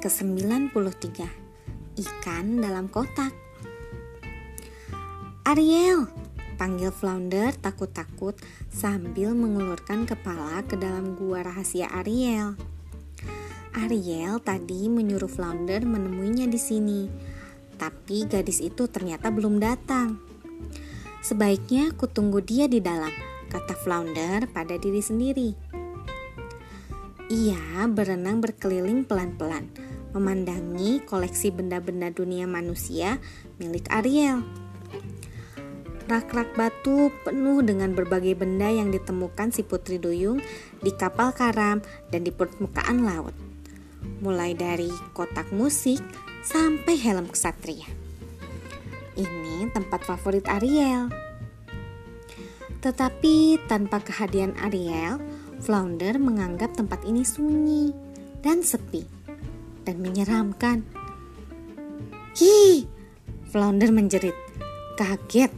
ke-93 Ikan dalam kotak Ariel, panggil Flounder takut-takut sambil mengulurkan kepala ke dalam gua rahasia Ariel. Ariel tadi menyuruh Flounder menemuinya di sini, tapi gadis itu ternyata belum datang. Sebaiknya kutunggu dia di dalam, kata Flounder pada diri sendiri. Ia berenang berkeliling pelan-pelan, memandangi koleksi benda-benda dunia manusia milik Ariel. Rak-rak batu penuh dengan berbagai benda yang ditemukan si Putri Duyung di kapal karam dan di permukaan laut. Mulai dari kotak musik sampai helm kesatria. Ini tempat favorit Ariel. Tetapi tanpa kehadiran Ariel, Flounder menganggap tempat ini sunyi dan sepi dan menyeramkan. Hi, Flounder menjerit, kaget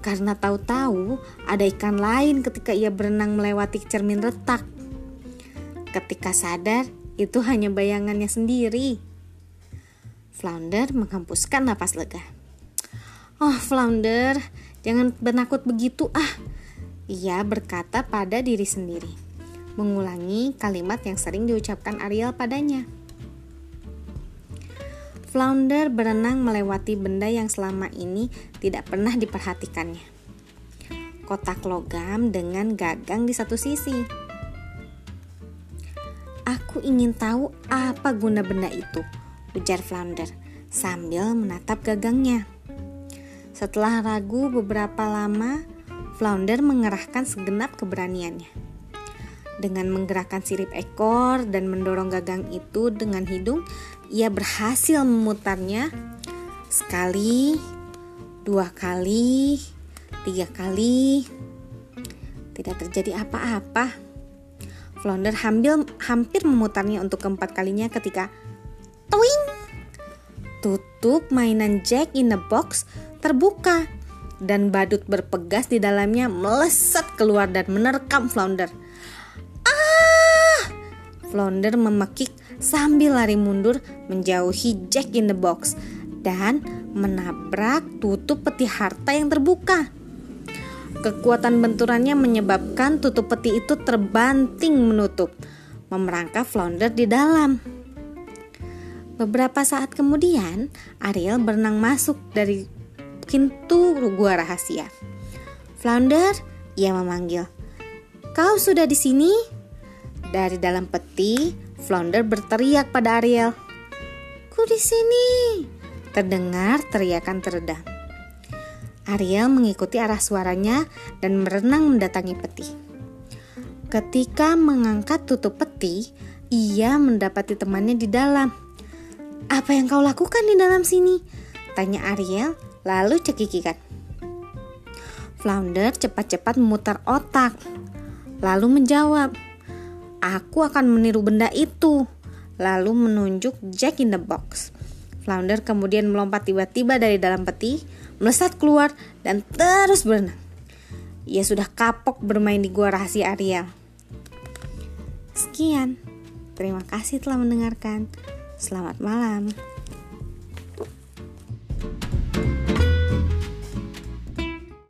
karena tahu-tahu ada ikan lain ketika ia berenang melewati cermin retak. Ketika sadar, itu hanya bayangannya sendiri. Flounder menghempuskan napas lega. Oh, Flounder, jangan benakut begitu ah. Ia berkata pada diri sendiri mengulangi kalimat yang sering diucapkan Ariel padanya. Flounder berenang melewati benda yang selama ini tidak pernah diperhatikannya. Kotak logam dengan gagang di satu sisi. Aku ingin tahu apa guna benda itu, ujar Flounder sambil menatap gagangnya. Setelah ragu beberapa lama, Flounder mengerahkan segenap keberaniannya dengan menggerakkan sirip ekor dan mendorong gagang itu dengan hidung, ia berhasil memutarnya sekali, dua kali, tiga kali. Tidak terjadi apa-apa. Flounder hampir, hampir memutarnya untuk keempat kalinya ketika Twing! Tutup mainan Jack in the Box terbuka dan badut berpegas di dalamnya melesat keluar dan menerkam Flounder. Flounder memekik sambil lari mundur menjauhi Jack in the Box dan menabrak tutup peti harta yang terbuka. Kekuatan benturannya menyebabkan tutup peti itu terbanting menutup, memerangkap Flounder di dalam. Beberapa saat kemudian, Ariel berenang masuk dari pintu gua rahasia. Flounder, ia memanggil. Kau sudah di sini? Dari dalam peti, Flounder berteriak pada Ariel. Ku di sini. Terdengar teriakan teredam. Ariel mengikuti arah suaranya dan berenang mendatangi peti. Ketika mengangkat tutup peti, ia mendapati temannya di dalam. Apa yang kau lakukan di dalam sini? Tanya Ariel, lalu cekikikan. Flounder cepat-cepat memutar otak, lalu menjawab, Aku akan meniru benda itu. Lalu menunjuk Jack in the Box. Flounder kemudian melompat tiba-tiba dari dalam peti, melesat keluar, dan terus berenang. Ia sudah kapok bermain di gua rahasia Ariel. Sekian, terima kasih telah mendengarkan. Selamat malam.